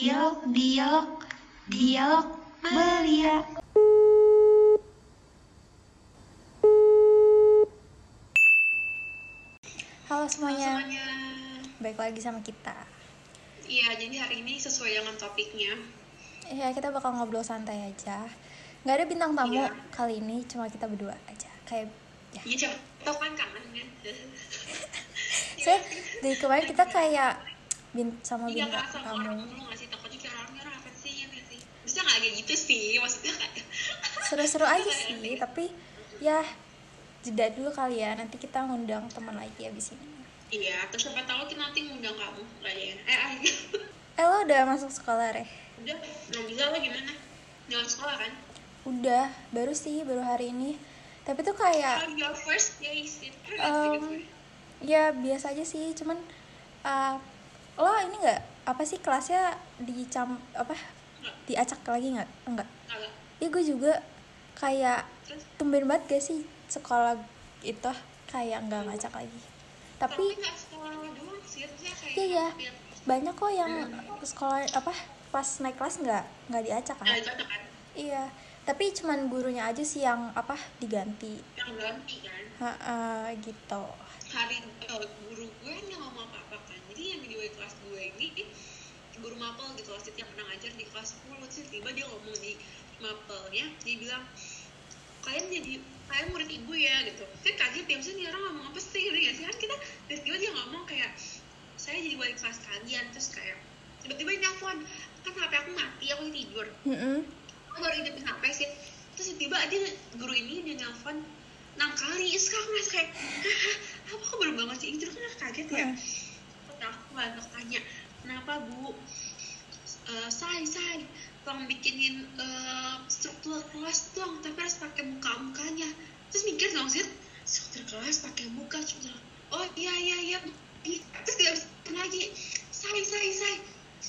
Dialog, dialog, dialog belia. Halo semuanya, semuanya. baik lagi sama kita. Iya, jadi hari ini sesuai dengan topiknya. Ya kita bakal ngobrol santai aja. Nggak ada bintang tamu Iya. kali ini, cuma kita berdua aja. Kayak ya. Iya, coba tau kan kangen kan? Saya dari kemarin kita kayak bin sama Iya, bintang tamu. dulu nggak sih? Takutnya kayak orang orang apa sih ya nggak sih? Bisa nggak kayak gitu sih? Maksudnya kayak Seru-seru aja sih, tapi ya jeda dulu kali ya. Nanti kita ngundang teman lagi abis ini. Iya, terus siapa tahu kita nanti ngundang kamu nggak ya? Eh, ah, Eh lo udah masuk sekolah Reh? udah, nggak bisa lah gimana? Jalan sekolah kan? Udah, baru sih, baru hari ini. Tapi tuh kayak Oh, your first day? Um, ya biasa aja sih cuman uh, lo ini nggak apa sih kelasnya dicam apa diacak lagi nggak? Enggak. Nggak, ya gue juga kayak tumben banget gak sih sekolah itu kayak nggak ngacak lagi. Tapi tapi Iya, iya. biar- banyak kok yang sekolah apa pas naik kelas nggak nggak diacak kan? Kan? Iya. Tapi cuman gurunya aja sih yang apa diganti. Yang ganti kan? ha gitu. Hari eh, guru gue nggak ngomong apa-apa kan? Jadi yang di kelas gue ini guru mapel gitu kelas yang pernah ngajar di kelas. 10 sih tiba dia ngomong di mapelnya dia bilang kalian jadi kalian murid ibu ya gitu. Kan kaget ya maksudnya orang ngomong apa sih? Gitu ya sih? Kan kita tiba-tiba dia ngomong kayak saya jadi wali kelas kalian terus kayak tiba-tiba dia nelfon kan HP aku mati aku tidur. Mm-mm. aku baru hidupin HP sih. Terus tiba dia guru ini dia nelfon enam kali terus aku ngerasa kayak "Hah, apa aku baru bangun sih? Itu kan aku kaget ya. Heeh. Terus aku balik tanya kenapa bu? Eh, say say tolong bikinin eh, struktur kelas dong. Tapi harus pakai muka mukanya terus mikir dong sih struktur kelas pakai muka bilang, oh iya iya iya Ih, terus dia lagi. Say say say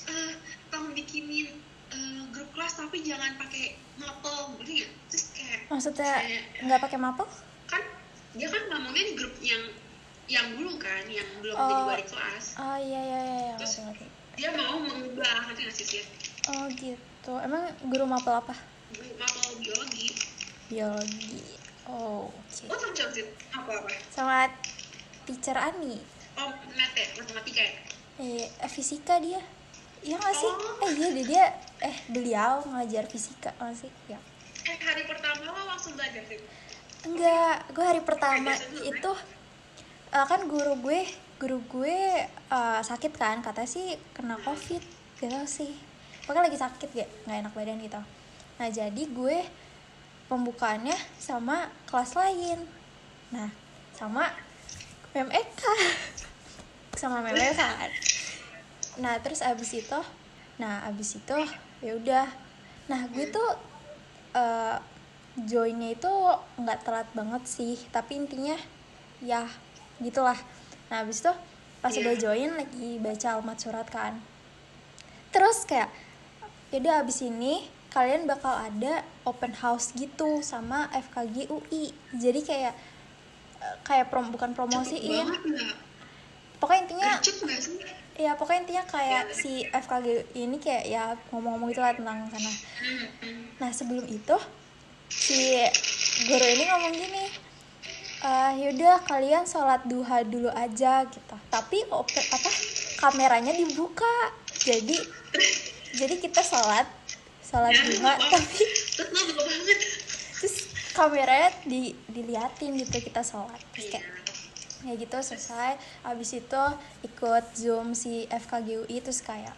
eh, tolong bikinin eh, grup kelas tapi jangan pakai mapel. Gitu ya terus kayak maksudnya nggak pakai mapel? Kan dia kan ngomongnya di grup yang yang dulu kan yang belum Oh. jadi wali kelas oh iya iya iya iya Terus- ngerti ngerti dia mau mengubah nanti nggak sih Oh gitu. Emang guru mapel apa? grup mapel biologi Biologi. Oh, oke. oh sama sih apa apa Sama teacher Ani. oh mat ya matematika ya Eh, eh, fisika dia. Iya nggak sih? Oh. Eh iya deh dia. Eh beliau ngajar fisika nggak sih? Ya. eh hari pertama lo langsung belajar sih Enggak, gue hari pertama dulu, kan? itu eh, kan guru gue, guru gue eh, sakit kan, katanya sih kena covid, gak tau sih. Pokoknya lagi sakit gak, nggak enak badan gitu. Nah jadi gue pembukaannya sama kelas lain. Nah sama Mem Eka, sama Eka kan. Nah terus abis itu, nah abis itu ya udah. Nah gue tuh eh, joinnya itu nggak telat banget sih tapi intinya ya gitulah. Nah habis itu pas Iya. udah join lagi baca almat surat kan. Terus kayak yaudah abis ini kalian bakal ada open house gitu sama FKG UI jadi kayak eh, kayak prom bukan promosiin. pokoknya intinya ya pokoknya intinya kayak si FKG ini kayak ya ngomong-ngomong gitu lah tentang sana. Hmm, hmm. Nah sebelum itu si guru ini ngomong gini, "Eh, yaudah kalian sholat duha dulu aja gitu. Tapi ope, apa kameranya dibuka, jadi jadi kita sholat sholat Ya, duha tapi terus kameranya di diliatin gitu kita sholat. Terus kayak ya gitu selesai. Abis itu ikut zoom si FKGUI terus kayak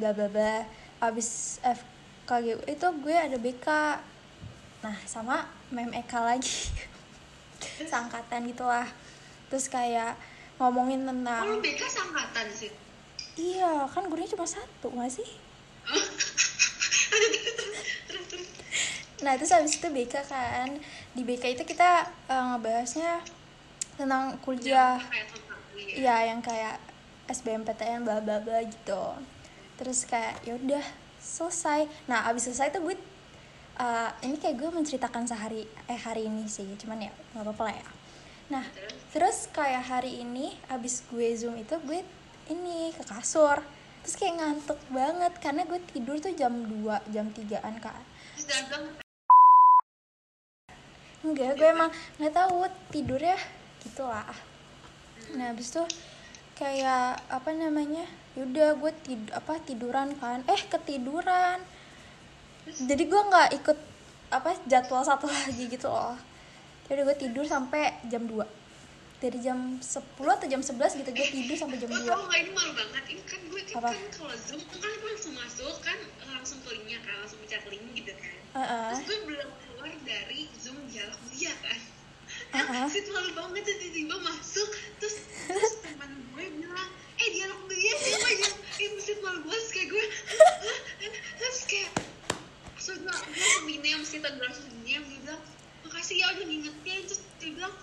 bla bla bla. Abis FKGUI itu gue ada BK. Nah sama mem Eka lagi. Sangkatan gitulah. Terus kayak ngomongin oh lo tentang BK sangkatan sih iya kan gurunya cuma satu nggak sih? Nah terus abis itu BK kan di BK itu kita eh, ngebahasnya tentang kuliah. tentang Iya yang kayak SBMPTN bla bla bla gitu. Terus kayak yaudah selesai. Nah abis selesai tuh gue uh, ini kayak gue menceritakan sehari eh hari ini sih, cuman ya nggak apa-apa lah ya. Nah terus kayak hari ini abis gue zoom itu gue ini ke kasur. terus kayak ngantuk banget karena gue tidur tuh jam 2 jam 3an kan terus dagang enggak gue emang nggak tahu tidurnya gitu lah nah habis tuh kayak apa namanya yaudah gue tid apa tiduran kan eh ketiduran jadi gue nggak ikut apa jadwal satu lagi gitu loh. Jadi gue tidur sampai jam 2 dari jam 10 atau jam 11 gitu gue tidur sampai jam Lo 2 tau gak ini malu banget. Ini kan gue kan, kan kalau zoom kan gue langsung masuk kan langsung ke linknya kan langsung pencet link gitu kan. Heeh. terus gue belum keluar dari zoom dialog dia kan. Heeh. Sih malu banget tuh tiba-tiba masuk terus terus teman gue bilang eh dialog dia siapa ya eh malu terus kayak gue "Hah? terus kayak so gue gue gue langsung diam dia bilang makasih ya udah ngingetin. Terus dia bilang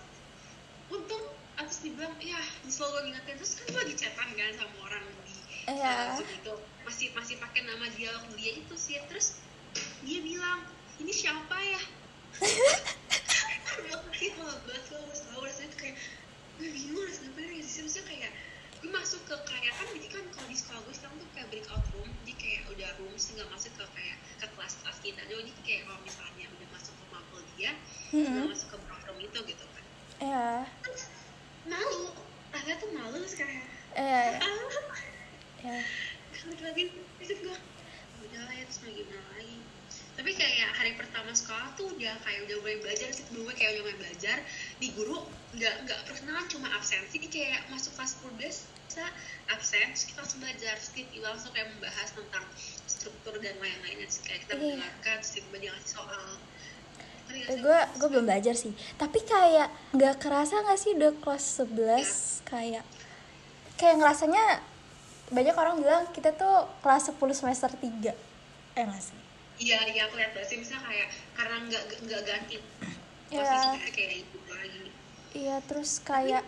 untung. Terus dia bilang ya selalu ngingetin. Terus kan gue lagi chatan kan sama orang di uh, Zoom itu masih masih pakai nama dialog dia itu sih. Terus dia bilang ini siapa ya? Malah banget gue tahu rasanya kayak gue bingung ya sih maksudnya kayak gue masuk ke kayak kan jadi kan kalau di sekolah gue sekarang tuh kayak breakout room jadi kayak udah room sih nggak masuk ke kayak ke kelas-kelas kita. Jadi kayak kalau misalnya udah masuk ke mapel dia udah Mm-mm. masuk ke breakout room itu gitu kan. Iya, terus malu. Rasanya tuh malu kayak iya, iya. balik lagi terus gue udah lah ya terus mau gimana lagi? Tapi kayak hari pertama sekolah tuh udah kayak udah mulai belajar sih. Gue kayak udah mulai belajar di guru nggak nggak perkenalan cuma absensi kayak masuk kelas 10 biasa absen terus kita langsung belajar. Kita langsung kayak membahas tentang struktur dan lain-lainnya. Terus kayak kita Iya. mendengarkan tiba-tiba dia ngasih soal. Sih? gue gue belum belajar sih. Tapi kayak nggak kerasa nggak sih udah kelas 11 kayak kayak ngerasanya banyak orang bilang kita tuh kelas 10 semester 3 eh nggak sih? Iya iya aku lihat sih. Misalnya kayak karena nggak nggak ganti Iya. lagi. Iya terus kayak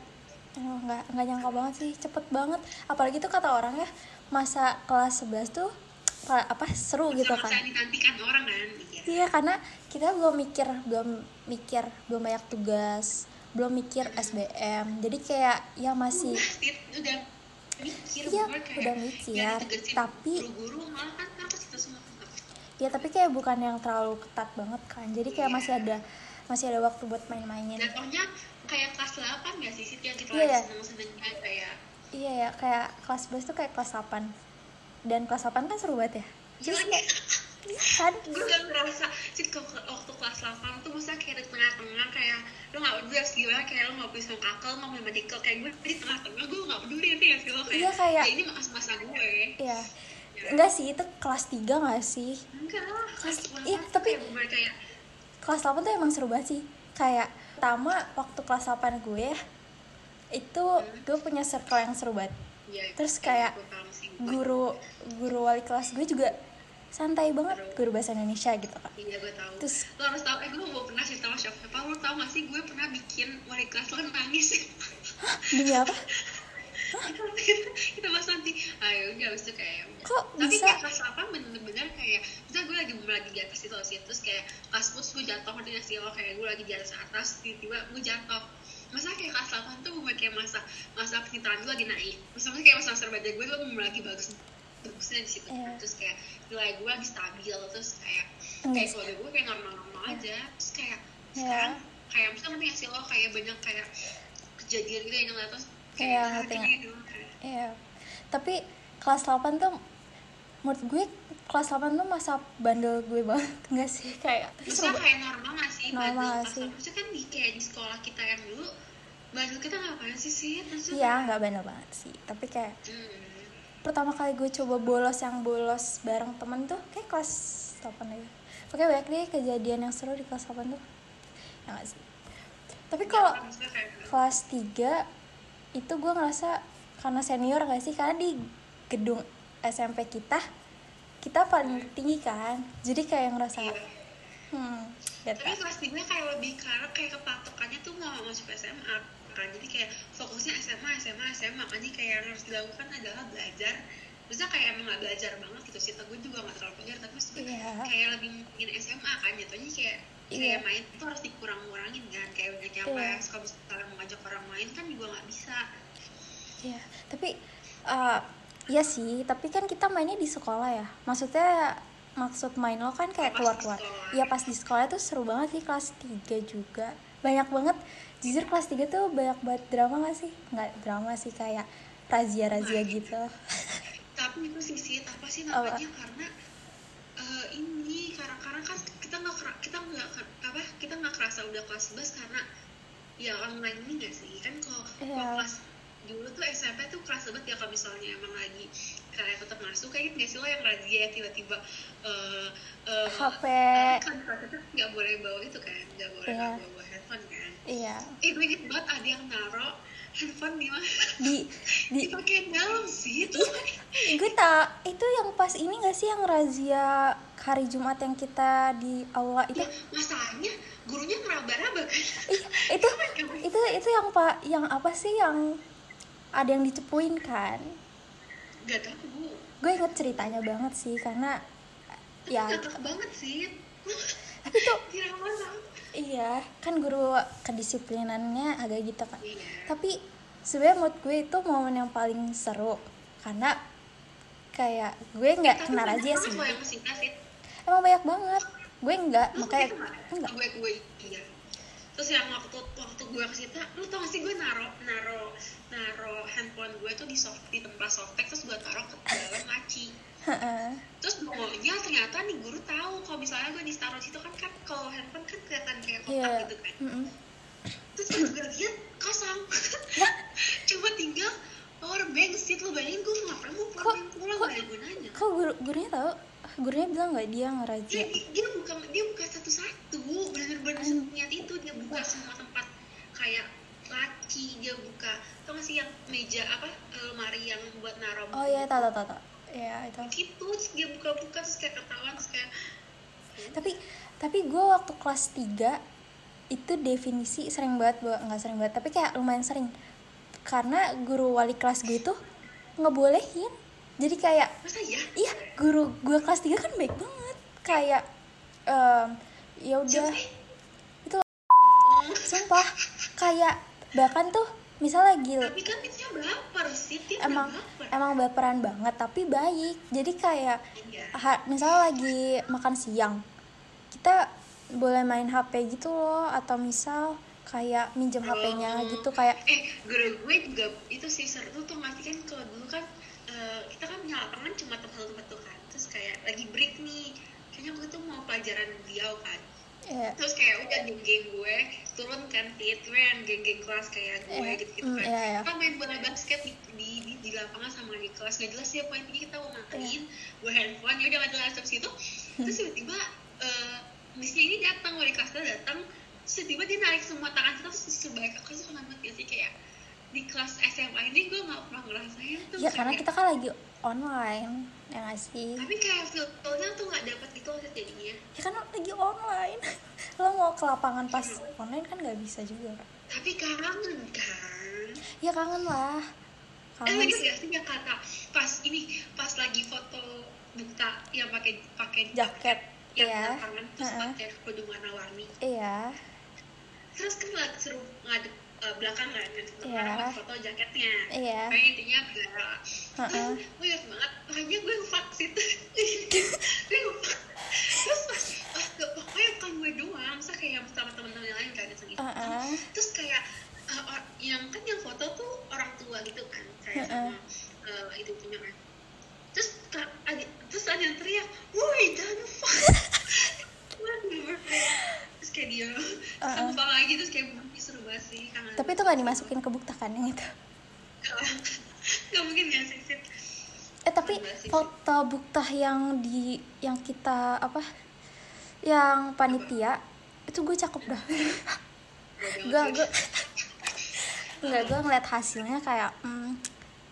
nggak nggak nyangka banget sih cepet banget. Apalagi tuh kata orang ya masa kelas 11 tuh apa seru gitu masa-masa kan orang kan? Iya. Iya karena kita belum mikir belum mikir belum banyak tugas belum mikir SBM jadi kayak ya masih Sih, udah mikir Iya, udah mikir, tapi- malah kan ya tapi kayak bukan yang terlalu ketat banget kan. Jadi kayak Iya. masih ada masih ada waktu buat main-mainin. Jatuhnya kayak kelas 8 gak sih Sit yang kita Iya, iya. lagi seneng-senengnya kayak? Iya ya kayak kelas 11 tuh kayak kelas 8 dan kelas 8 kan seru banget ya? Gila nih Iya kan? Gue gak ngerasa sih waktu kelas 8 tuh maksudnya kayak di tengah-tengah kayak lo gak peduli harus gimana kayak lo lo gak peduli sama medical kayak gue di tengah-tengah gue gak peduli nanti ya sih lo? Kayak, Iya, kayak- ya ini masa-masa gue. Iya. Enggak sih itu kelas 3 gak sih? Enggak lah Kelas- kelas iya, 8 tuh tapi- kayak kayak kelas 8 tuh emang seru banget sih kayak pertama waktu kelas 8 gue itu gue punya circle yang seru banget ya, Terus kayak paham sih. guru guru wali kelas gue juga santai banget guru bahasa Indonesia gitu kan Iya gue tahu. Terus- lo harus tahu, eh gue mau pernah cerita sama siapa? Lo tau gak sih gue pernah bikin wali kelas lo nangis. demi apa kita, kita bahas nanti. Ayo udah habis itu kayak udah. Kok Tapi bisa? kayak kelas 8 bener-bener kayak misalnya gue lagi lagi di atas itu sih terus kayak kelas 10 gue jatuh ngerti gak sih lo kayak gue lagi di atas atas tiba-tiba gue jatuh masa kayak kelas 8 tuh gue kayak masa masa pencitraan gue lagi naik misalnya kayak masa belajar gue tuh mulai lagi bagus bagusnya di situ Iya. terus kayak nilai gue lagi stabil terus kayak Enggak kayak keluarga gue kayak normal-normal aja terus kayak Iya. sekarang kayak misalnya ngerti gak sih lo kayak banyak kayak kejadian gitu yang ngeliat terus Iya, ngerti, gini gitu Iya. Tapi kelas 8 tuh menurut gue kelas 8 tuh masa bandel gue banget enggak sih kayak Maksudnya kayak normal gak sih Normal bandel gak sih? Maksudnya kan di kayak di sekolah kita yang dulu bandel kita ngapain sih sih? Maksudnya Iya, nggak bandel banget sih. Tapi kayak Hmm. pertama kali gue coba bolos yang bolos bareng temen tuh kayak kelas 8 aja. Oke, banyak deh kejadian yang seru di kelas 8 tuh. Ya nggak sih? Tapi kalau Maksudnya kayak kelas 3 itu gue ngerasa karena senior gak sih? Karena di gedung SMP kita kita paling tinggi kan? Jadi kayak ngerasa Iya. hmm gitu. Tapi kelas 3 kayak lebih karena kayak kepatokannya tuh mau masuk SMA kan? Jadi kayak fokusnya SMA SMA SMA makanya kayak yang harus dilakukan adalah belajar. Maksudnya kayak emang gak belajar banget gitu sih, gue juga gak terlalu belajar Tapi maksudnya Iya. kayak lebih mungkin SMA kan? Jatuhnya kayak Iya. kayak main itu harus dikurang-kurangin kan Kayak banyak yang Iya. kalau misalnya mau ngajak orang main kan juga gak bisa Iya, tapi uh, Iya sih, tapi kan kita mainnya di sekolah ya. Maksudnya maksud main lo kan kayak keluar-keluar. Iya pas di sekolah tuh seru banget sih kelas 3 juga. Banyak banget. Jujur kelas 3 tuh banyak banget drama gak sih? Nggak drama sih kayak razia-razia Nah, gitu. tapi itu sih apa sih namanya karena eh, ini karena karena kan kita nggak kita nggak apa kita nggak kerasa udah kelas 11 karena ya online ini nggak sih kan kalau Iya. kelas dulu tuh SMP tuh kelas 11 ya kalau misalnya emang lagi kayak tetap masuk kayak nggak sih lo yang razia ya tiba-tiba eh eh, HP. eh, kan kelas itu nggak boleh bawa itu kan nggak boleh Iya. bawa handphone kan Iya. eh gue inget banget ada yang naro handphone di mana Di di dipakai dalam sih itu. Gue tak itu yang pas ini gak sih yang razia hari Jumat yang kita di aula itu? Ya masalahnya gurunya ngeraba-raba kan? Itu itu itu yang pak yang apa sih yang ada yang dicepuin kan? Gak tau bu. Gue inget ceritanya banget sih karena ya gak tau banget sih tapi tuh dirama banget iya kan guru kedisiplinannya agak gitu kan iya tapi sebenarnya menurut gue itu momen yang paling seru karena kayak gue nggak Tapi kena banyak razia banget sih. emang banyak banget. Gue nggak makanya enggak gue gue iya. Terus yang waktu waktu gue ke situ lu tau gak sih gue naro naro naro handphone gue tuh di soft di tempat softtek terus gue taruh ke dalam laci Heeh. terus pokoknya ternyata nih guru tahu kalau misalnya gue ditaruh situ kan kan kalau handphone kan kelihatan kayak kotak Iya. gitu kan Mm-mm. terus pas gue lihat kosong cuma tinggal power bank seat lu bayangin gue ngapain mau power bank pulang kok- gak gunanya kok guru gurunya tahu gurunya bilang nggak dia dia, ngerazia dia buka dia buka satu-satu bener-bener Hmm. niat itu dia buka semua tempat kayak laci dia buka tau gak sih yang meja apa eh, lemari yang buat naruh oh iya tahu tahu tahu. Ya itu. Gitu terus dia buka-buka terus kayak ketahuan terus kayak tapi tapi gue waktu kelas 3 itu definisi sering banget gue nggak sering banget tapi kayak lumayan sering. Karena guru wali kelas gue itu ngebolehin. Jadi kayak masa ya iya guru gue kelas 3 kan baik banget. Kayak em, ya udah. Itu sumpah. Kayak bahkan tuh misalnya lagi tapi kan dia baper sih emang baper. emang baperan banget tapi baik. Jadi kayak iya. ha- misalnya lagi makan siang kita boleh main HP gitu loh atau misal kayak minjem HP-nya Oh. gitu kayak eh guru gue juga itu sih seru tuh ngerti kan kalau dulu kan eh, kita kan punya lapangan cuma tempat-tempat tuh kan. Terus kayak lagi break nih. Kayaknya gue tuh mau pelajaran beliau kan ya, terus kayak udah geng-geng gue turun kan yang geng-geng kelas kayak gue Iya, gitu gitu mm, kan. iya, iya. kita main bola basket di, di, di, di lapangan sama di kelas. Nggak jelas ya poin ini kita mau Iya. main gue handphone ya udah nggak jelas. Terus itu terus tiba-tiba eh missnya ini datang wali kelasnya datang. Terus tiba-tiba dia narik semua tangan kita terus sebaik aku tuh kenapa sih kayak di kelas SMA ini gue nggak pernah ngerasain tuh ya karena kayak- kita kan lagi online ya nggak sih? Tapi kayak feel-nya tuh nggak dapat gitu loh jadinya. Ya kan lagi online. Lo mau ke lapangan pas online kan nggak bisa juga kan tapi kangen kan? Ya kangen lah. Eh, kangen sih. gak sih yang kata pas ini pas lagi foto Bukta yang pakai pakai jaket yang ya tangan terus Heeh. pakai kerudung warna-warni. Iya. Terus kan lagi seru ngadep eh, belakang kan ngadep belakang Iya. foto jaketnya. Iya. Kayak intinya bla Heeh. gue ingat banget. Makanya gue ngevaksin gue terus pas gak pokoknya bukan gue doang. Masa kayak sama temen-temen yang lain kan iseng Heeh. terus kayak or- yang kan yang foto tuh orang tua gitu kan kayak sama eh, itu punya kan terus ada terus ada yang teriak woi jangan fuck kayak- terus kayak dia Uh-uh. sumpah lagi terus kayak "Ih, seru banget sih kangen. Tapi itu nggak dimasukin ke bukta kan yang itu? Gak mungkin ya sih Sid. eh tapi foto buktah yang di yang kita apa yang panitia itu gue cakep dah. Gue gue nggak gue ngeliat hasilnya kayak hmm,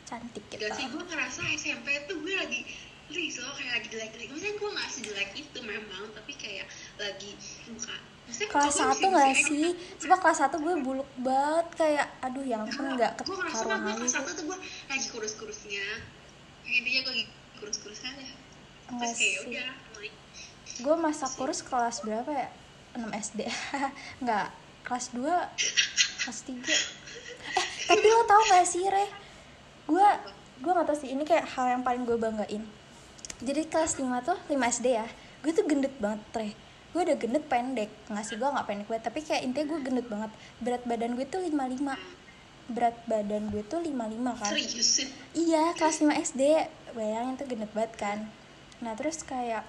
cantik gitu. Gak sih, gue ngerasa SMP tuh gue lagi Please lo kayak lagi jelek-jelek. Maksudnya gue gak sejelek itu memang Tapi kayak lagi muka kelas satu nggak masih sih? Coba kelas satu gue buluk banget kayak aduh yang ampun nggak gue ngerasa ketaruan gue lagi kelas satu tuh gue lagi kurus-kurusnya. Intinya gue lagi kurus-kurusnya ya enggak terus kayak udah gue masa kurus kelas berapa ya? 6 SD nggak kelas 2 kelas 3 eh tapi lo tau gak sih re? Gue gue gak tau sih ini kayak hal yang paling gue banggain. Jadi kelas 5 tuh 5 SD ya gue tuh gendut banget tre gue udah gendut pendek nggak sih gue nggak pendek banget tapi kayak intinya gue gendut banget. Berat badan gue tuh 55 berat badan gue tuh 55 kan. Serius sih? Iya kelas 5 SD bayangin tuh gendut banget kan. Nah terus kayak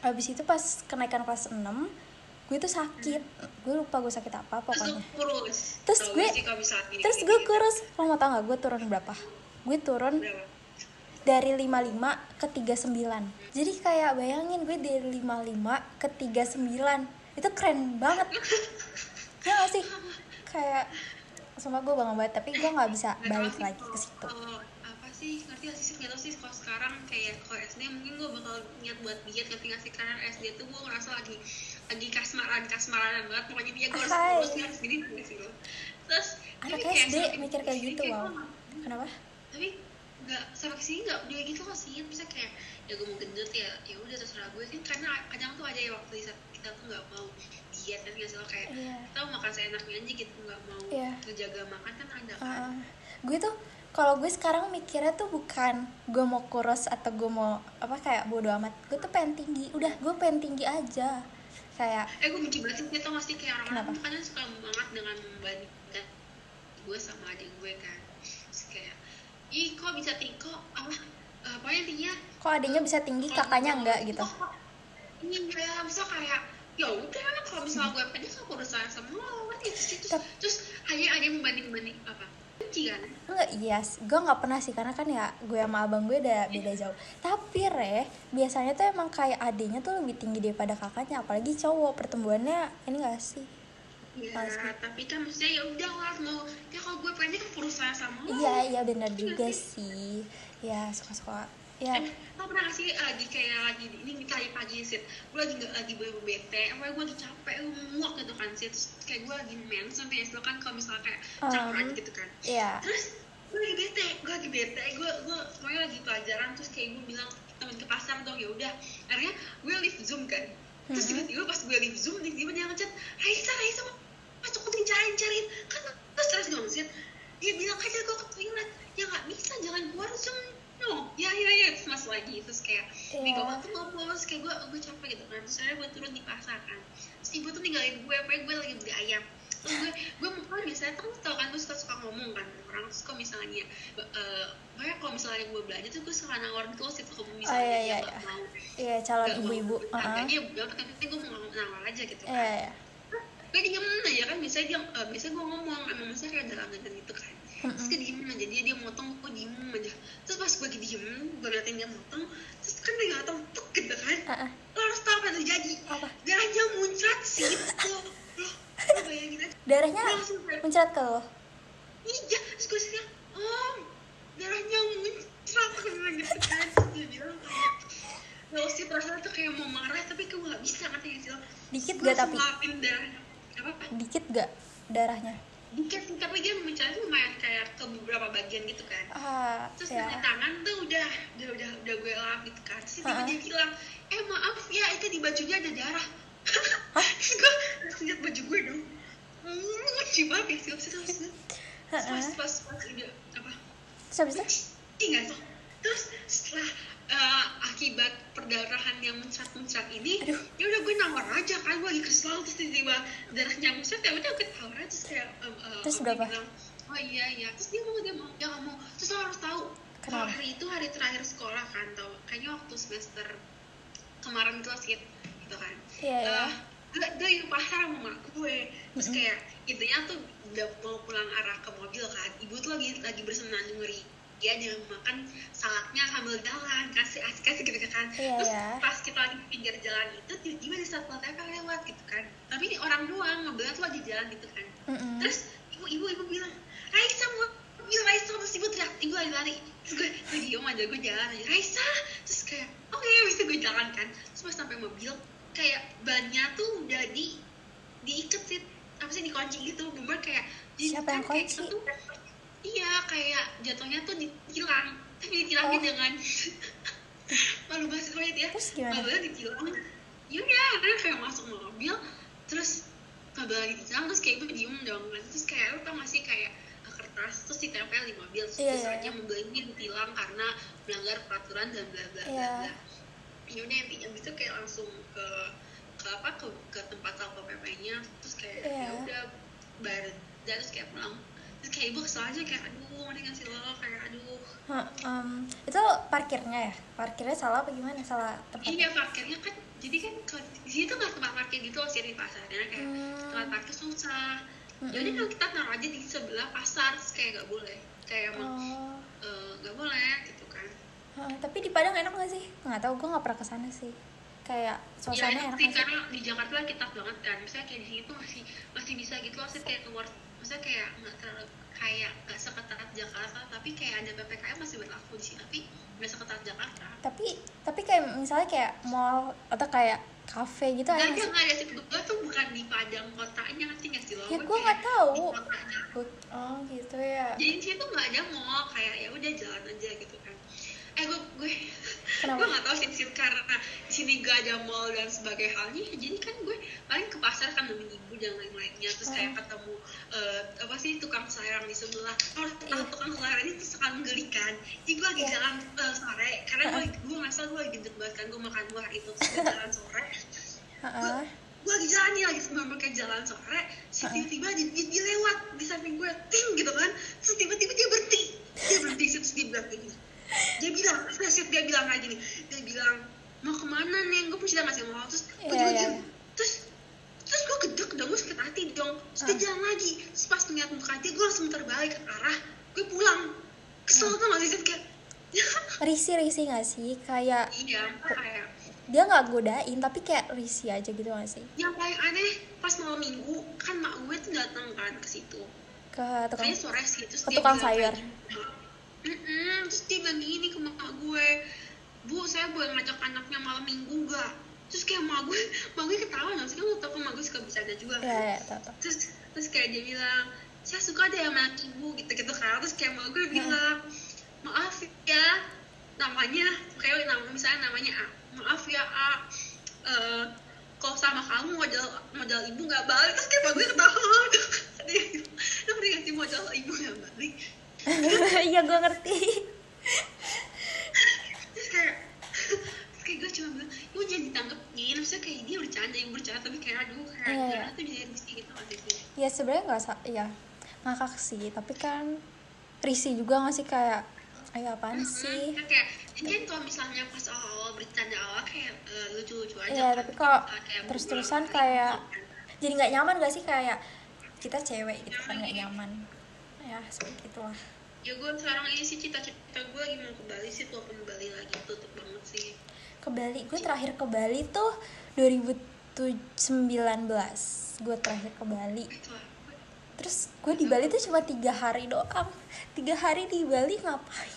abis itu pas kenaikan kelas 6 gue tuh sakit. Gue lupa gue sakit apa pokoknya. Terus gue- terus gue kurus. Lo mau tau gak gue turun berapa? Gue turun berapa dari 55 ke 39 jadi kayak bayangin gue dari 55 ke 39 itu keren banget. Ya gak sih? Kayak sumpah gue bangga banget tapi gue nggak bisa balik lagi ke situ. sih ngerti gak sih nggak tahu sih kalau sekarang kayak kalau SD mungkin gue bakal niat buat diet ngerti gak sih? Karena SD tuh gue ngerasa lagi lagi kasmaran kasmaran banget. Pokoknya dia gue harus Hai. kurus nih harus gini sih lo terus anak kayak SD semakin mikir kayak gitu kayak wow. gue kenapa? Tapi nggak ke sini nggak udah gitu loh sih. Bisa kayak ya gue mau gendut ya ya udah terserah gue kan karena kadang tuh ada ya waktu di saat kita tuh nggak mau diet kan nggak kayak Iya. kita mau makan seenaknya aja gitu nggak mau Iya. ngejaga makan kan ada kan. Uh, gue tuh kalau gue sekarang mikirnya tuh bukan gue mau kurus atau gue mau apa kayak bodo amat. Gue tuh pengen tinggi. Udah gue pengen tinggi aja. Kayak eh gue benci banget sih dia tau gak sih kayak orang-orang Kenapa? tuh kadang suka banget dengan membandingkan gue sama adik gue kan. Terus kayak ih kok bisa tinggi? Kok apa? Eh, pokoknya intinya? Kok adanya bisa tinggi? Kakaknya enggak gitu? ini kayak misal kayak ya udah kalau misalnya gue pendek aku udah sayang sama lo ngerti terus terus, Tap- terus hanya ada yang membanding banding apa? Benci kan? Enggak iya yes. gue nggak pernah sih karena kan ya gue sama abang gue udah beda jauh. Tapi re biasanya tuh emang kayak adenya tuh lebih tinggi daripada kakaknya apalagi cowok pertumbuhannya ini gak sih ya tapi kan maksudnya ya udah lah mau ya kalau gue udah sayang sama lo iya iya benar juga sih? ya suka suka ya Eh, lo pernah gak sih lagi kayak lagi ini tadi pagi sih gue lagi nggak lagi gue bete apa gue lagi capek gue muak gitu kan sih terus kayak gue lagi mens sampai istilah kan kalau misalnya kayak capek Um, gitu kan. iya. Terus gue lagi bete gue lagi bete. Gue gue semuanya lagi pelajaran terus kayak gue bilang temen ke pasar dong ya udah. Akhirnya gue live zoom kan. Terus Mhm. tiba-tiba pas gue live zoom tiba-tiba dia ngechat Raisa Raisa mas aku tuh cariin cariin kan terus terus dong sih dia bilang aja gue ke toilet ya nggak bisa jangan keluar zoom no ya ya ya terus masuk lagi. Terus kayak Iya. nih gue tuh ngobrol terus kayak gue gue capek gitu kan. Terus akhirnya gue turun di pasar kan. Terus ibu tuh ninggalin gue apa gue lagi beli ayam. Terus gue gue mau kan biasanya kan tau kan gue suka suka ngomong kan orang. Terus kalau misalnya eh pokoknya kalau misalnya gue belanja tuh gue suka nawar gitu loh sih kalau misalnya iya, dia iya, nggak iya. mau iya calon mau ibu-ibu. uh harganya berapa tapi gue mau nawar aja gitu kan. Iya iya gue diem aja kan biasanya dia eh, biasanya gue ngomong emang kayak dalam dan gitu kan. Terus dia diem aja dia dia motong gue diem aja. Terus pas gue diem gue ngeliatin dia motong terus kan dia motong tuk gitu kan. Lo harus tahu apa yang terjadi. Apa? darahnya muncrat sih lo lo lo bayangin aja darahnya mencret ke lo? Iya terus gue bilang om darahnya muncrat bilang gitu kan. Terus dia bilang kayak lo sih perasaan tuh kayak mau marah tapi gue gak bisa ngerti gak sih lo Dikit gak gue tapi? langsung lapin darahnya apa dikit gak darahnya dikit tapi dia mencari lumayan kayak ke beberapa bagian gitu kan ah terus ya dari tangan tuh udah udah udah udah gue lap gitu kan terus Ha-ha. dia bilang eh maaf ya itu di bajunya ada darah terus gue liat baju gue dong hmm, lucu banget ya sih terus pas pas pas udah apa terus habis itu terus setelah eh, akibat perdarahan yang muncrat-muncrat ini ya udah gue nawar aja kan gue lagi kesel terus tiba-tiba darahnya muncrat ya udah gue tawar aja terus kayak em, eh, Terus berapa? bilang, oh iya iya. Terus dia mau dia mau dia mau terus lo harus tahu Kenapa? hari itu hari terakhir sekolah kan tau. Kayaknya waktu semester kemarin kelas gitu gitu kan. Iya, iya. Eh, gue gue di pasar sama mak gue. Terus kayak intinya tuh udah mau pulang arah ke mobil kan ibu tuh lagi lagi bersenandung ngeri dia dia makan salaknya sambil jalan kasih asik kasih gitu kan. Iya, terus iya. pas kita lagi di pinggir jalan itu tiba-tiba di saat TP lewat gitu kan. Tapi ini orang doang mobilnya tuh lagi jalan gitu kan. Mm-mm. terus ibu ibu bilang Raisa mobil Raisa. Terus ibu teriak ibu lagi lari terus gue gue diem aja gue jalan aja. Raisa. Terus kayak oke bisa gue jalan kan. Terus pas sampai mobil kayak bannya tuh udah di diikat sih apa sih dikunci gitu. Bener kayak Siapa yang kayak kunci? Iya kayak jatuhnya tuh ditilang tapi ditilangnya Oh. dengan malu banget ya Terus gimana? kabelnya ditilang iya ya dia kayak masuk mobil terus kabelnya ditilang terus kayak gue diem dong terus kayak lu tau gak sih kayak kertas terus ditempel di mobil terus Iya, tulisannya iya. mobil ini ditilang karena melanggar peraturan dan bla bla bla Iya. bla ya udah intinya itu kayak langsung ke ke apa ke, ke tempat satpol pp-nya terus kayak Iya. ya udah dan terus kayak pulang terus kayak ibu kesel aja kayak aduh mana ngasih lo kayak aduh. Hah, em, itu parkirnya ya? Parkirnya salah apa gimana? Salah tempat iya parkirnya kan jadi kan di sini tuh nggak tempat parkir gitu loh sih di pasarnya kayak Hmm. tempat parkir susah. Jadi kalau kita taruh aja di sebelah pasar kayak nggak boleh. Kayak emang oh. eh, nggak boleh gitu kan. Hah, tapi di Padang enak gak sih? Nggak tahu gue nggak pernah ke sana sih. Kayak ya suasananya enak enak sih gak sih? karena di Jakarta lah kita banget kan. Misalnya kayak di sini tuh masih masih bisa gitu loh sih kayak keluar maksudnya kayak nggak terlalu kayak nggak seketat Jakarta tapi kayak ada ppkm masih berlaku di sini tapi nggak seketat Jakarta. Tapi tapi kayak misalnya kayak mall atau kayak cafe gitu ada Nggak ada sih? nggak ada sih. Gue tuh bukan di Padang kotanya ngerti nggak sih lo? Ya, Gue nggak tahu. oh gitu ya. Jadi di sini tuh nggak ada mall kayak ya udah jalan aja gitu kan eh gue gue Kenapa? gue nggak tahu sih karena di sini gak ada mall dan sebagai halnya jadi kan gue paling ke pasar kan nemenin ibu dan lain-lainnya terus kayak Oh. ketemu eh, apa sih tukang sayur di sebelah kalau Iya. tukang sayur ini tuh suka menggelikan jadi gue lagi Iya. jalan eh, sore karena gue gue ngerasa gue lagi gendut banget kan gue makan buah itu terus gue jalan sore Heeh. gue lagi jalan nih lagi sebelum pakai jalan sore si tiba-tiba dia, dia, dia lewat di samping gue ting gitu kan terus tiba-tiba dia berhenti dia berhenti terus dia bilang kayak gini dia bilang terus dia bilang kayak gini dia bilang mau ke mana nih? Gue pun sudah masih mau. Terus gue Iya, juga diam. terus terus gue gedek dong gue sakit hati dong. Terus dia Uh. jalan lagi. Terus pas ngeliat muka dia gue langsung terbalik ke arah gue pulang. Kesel tuh masih sih kayak risih risih nggak sih? Kayak iya kayak dia nggak godain tapi kayak risih aja gitu nggak sih? Yang paling aneh pas malam minggu kan mak gue tuh datang kan ke situ. Ke tukang kayaknya sore sih terus ke dia tukang bilang sayur. kayak "Mm-mm," terus dia gini ke mak gue bu saya boleh ngajak anaknya malam minggu gak terus kayak mak gue mak gue ketawa nggak sih? Kan lo tau kan mak gue suka bercanda juga ya ya tau tau terus terus kayak dia bilang saya suka deh sama anak ibu gitu gitu kan. Terus kayak mak gue bilang maaf ya namanya kayak nama misalnya namanya A maaf ya A Eh, kalau sama kamu modal modal ibu nggak balik. Terus kayak mak gue ketawa. Dia bilang, lo ngerti nggak sih modal ibu nggak balik iya gue ngerti. Terus kayak terus kayak gue cuma bilang ibu jangan ditanggepin maksudnya kayak dia bercanda ibu bercanda tapi kayak aduh kayak Iya. gimana tuh jadi risih gitu nggak sih ya sebenarnya nggak sa ya ngakak sih tapi kan risih juga nggak sih? Kayak ayo apaan sih? Kan kayak ini kan kalau misalnya pas awal-awal bercanda awal kayak eh, lucu-lucu aja Iya, kan. tapi Eh, kayak terus-terusan kayak kali. jadi nggak nyaman gak sih? Kayak kita cewek gitu kan nggak nyaman ya seperti itulah. Ya gue sekarang ini sih cita-cita gue lagi mau ke Bali sih walaupun Bali lagi tutup banget sih. Ke Bali? Gue terakhir ke Bali tuh 2019 gue terakhir ke Bali. Terus gue di Bali tuh cuma tiga hari doang. Tiga hari di Bali ngapain?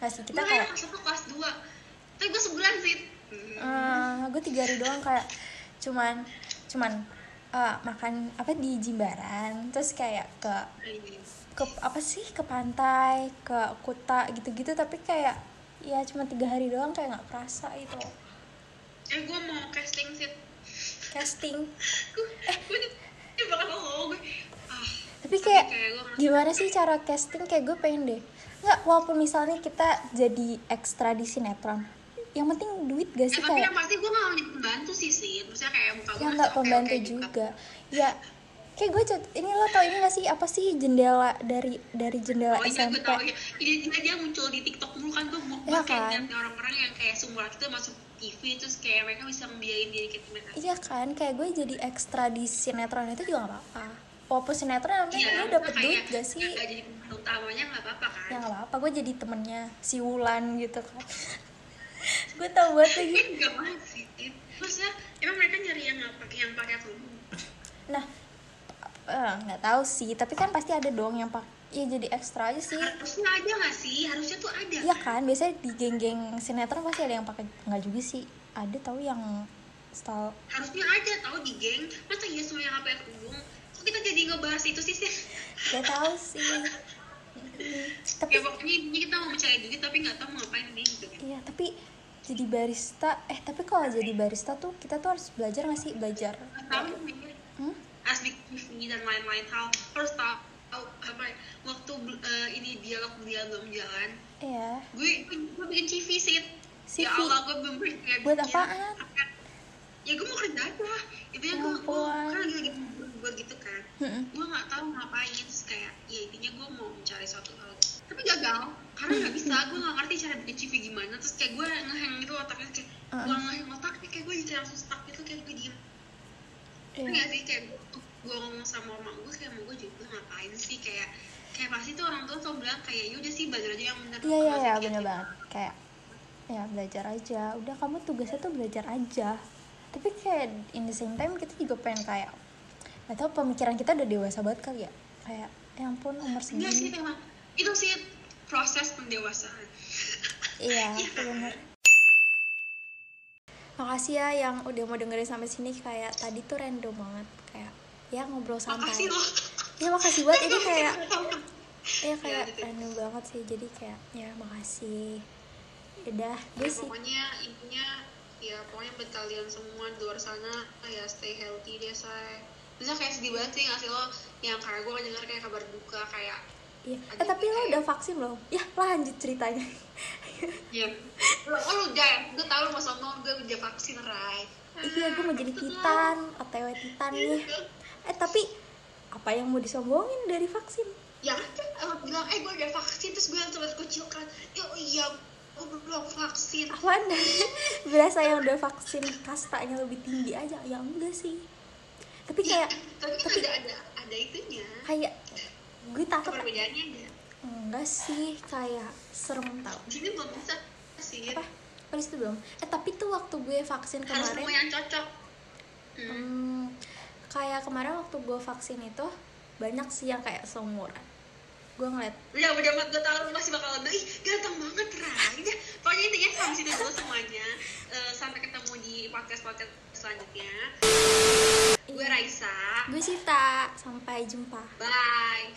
Nggak sih kita kayak kayak kelas dua. Tapi gue sebulan sih eh gue tiga hari doang kayak cuman cuman eh, makan apa di Jimbaran terus kayak ke ke apa sih ke pantai ke kuta gitu-gitu tapi kayak ya cuma tiga hari doang kayak nggak kerasa itu eh gue mau casting sih. Casting? Gue gue bakal lo gue. Tapi kayak kayak gimana sih cara casting? Kayak gue pengen deh. Nggak walaupun misalnya kita jadi ekstra di sinetron yang penting duit gak ya sih tapi kayak yang pasti gue gak mau jadi pembantu sih sih maksudnya kayak muka gue yang masih nggak pembantu gitu. juga ya kayak gue cat ini lo tau ini gak sih apa sih jendela dari dari jendela Oh iya gue SMP tau ya. Ini dia, dia muncul di TikTok dulu kan gue kayak kan? orang-orang yang kayak seumuran kita masuk TV terus kayak mereka bisa membiayain diri kita iya kan kayak gue jadi ekstra di sinetron itu juga gak apa-apa walaupun sinetron yang penting gue dapet kayak duit gak sih Gak jadi pemain utamanya gak apa-apa kan? ya gak apa-apa gue jadi temennya si Wulan gitu kan gue tau banget lagi Gue gak mau sih. Maksudnya emang mereka nyari yang pakai yang pakai kerudung. nah eh, nggak tahu sih tapi kan pasti ada dong yang pak ya jadi ekstra aja sih Harusnya ada gak sih? Harusnya tuh ada. iya kan biasanya di geng-geng sinetron pasti ada yang pakai nggak juga sih ada tahu yang style Harusnya ada tahu di geng. Masa iya semua yang pakai kerudung? Kok kita jadi ngebahas itu sih sih? gak tahu sih tapi Ya pokoknya intinya kita mau mencari duit tapi gak tahu mau ngapain nih gitu. iya tapi jadi barista. Eh tapi kalau jadi barista tuh kita tuh harus belajar nggak sih? Belajar. Tahu hmm? harus bikin dan lain-lain. Hal harus tahu apa ya, waktu eh, ini dialog dia belum jalan. Iya. Gue gue bikin CV sih. CV? ya Allah gue belum kayak Buat bikin. apaan? apa- ya gue mau kerja aja. Intinya Ya gue gue ampun. kan lagi lagi buat gitu kan. Gue nggak tahu ngapain. Terus kayak ya intinya gue mau mencari suatu hal tapi gagal karena nggak bisa. Gue nggak ngerti cara bikin CV gimana. Terus kayak gue ngehang gitu otaknya kayak Uh-uh. gue ngehang otaknya kayak gue jadi langsung stuck gitu kayak gue diem. Iya. Nggak sih kayak gue ngomong sama mama gue kayak mau gue juga ngapain sih? Kayak kayak pasti tuh orang tua tuh bilang kayak yaudah sih belajar aja yang benar iya iya iya bener banget. Kayak ya belajar aja. Udah kamu tugasnya tuh belajar aja. Tapi kayak in the same time kita juga pengen kayak gak tau pemikiran kita udah dewasa banget kali ya. Kayak ya ampun umur Enggak sih segini. memang itu sih proses pendewasaan. Iya bener. Makasih ya yang udah mau dengerin sampai sini kayak tadi tuh random banget kayak ya ngobrol santai. Makasih loh. Ya makasih banget ini kayak ya kayak gitu. random banget sih jadi kayak ya makasih. Udah gue Ya, sih pokoknya intinya ya pokoknya buat kalian semua di luar sana ya stay healthy deh say. Bisa kayak sedih banget sih nggak sih lo yang kayak gue denger kayak kabar duka kayak Iya. Eh tapi lo udah vaksin belum? Ya lanjut ceritanya. ya lo oh, lo udah gue tau lo mau sombong gue udah vaksin Rai iya gue mau jadi titan, otw titan nih. Eh tapi apa yang mau disombongin dari vaksin? ya kan lo bilang eh gue udah vaksin terus gue langsung kucilkan ya iya gue belum vaksin Apaan? Berasa yang udah vaksin kastanya lebih tinggi aja? Ya enggak sih. Tapi kayak tapi kan ada ada ada itunya kayak gue takut perbedaannya? Ada enggak sih kayak serem tau. Di sini belum bisa sih. Apa? Habis itu belum? Eh tapi tuh waktu gue vaksin harus kemarin nemu yang cocok. Hmm. Hmm, kayak kemarin waktu gue vaksin itu banyak sih yang kayak seumuran gue ngeliat udah udah mat. Gue tau lu masih bakal ih ganteng banget Udah, pokoknya intinya sampai situ dulu semuanya. Eh, sampai ketemu di podcast podcast selanjutnya gue Raisa. Gue Sita. Sampai jumpa. Bye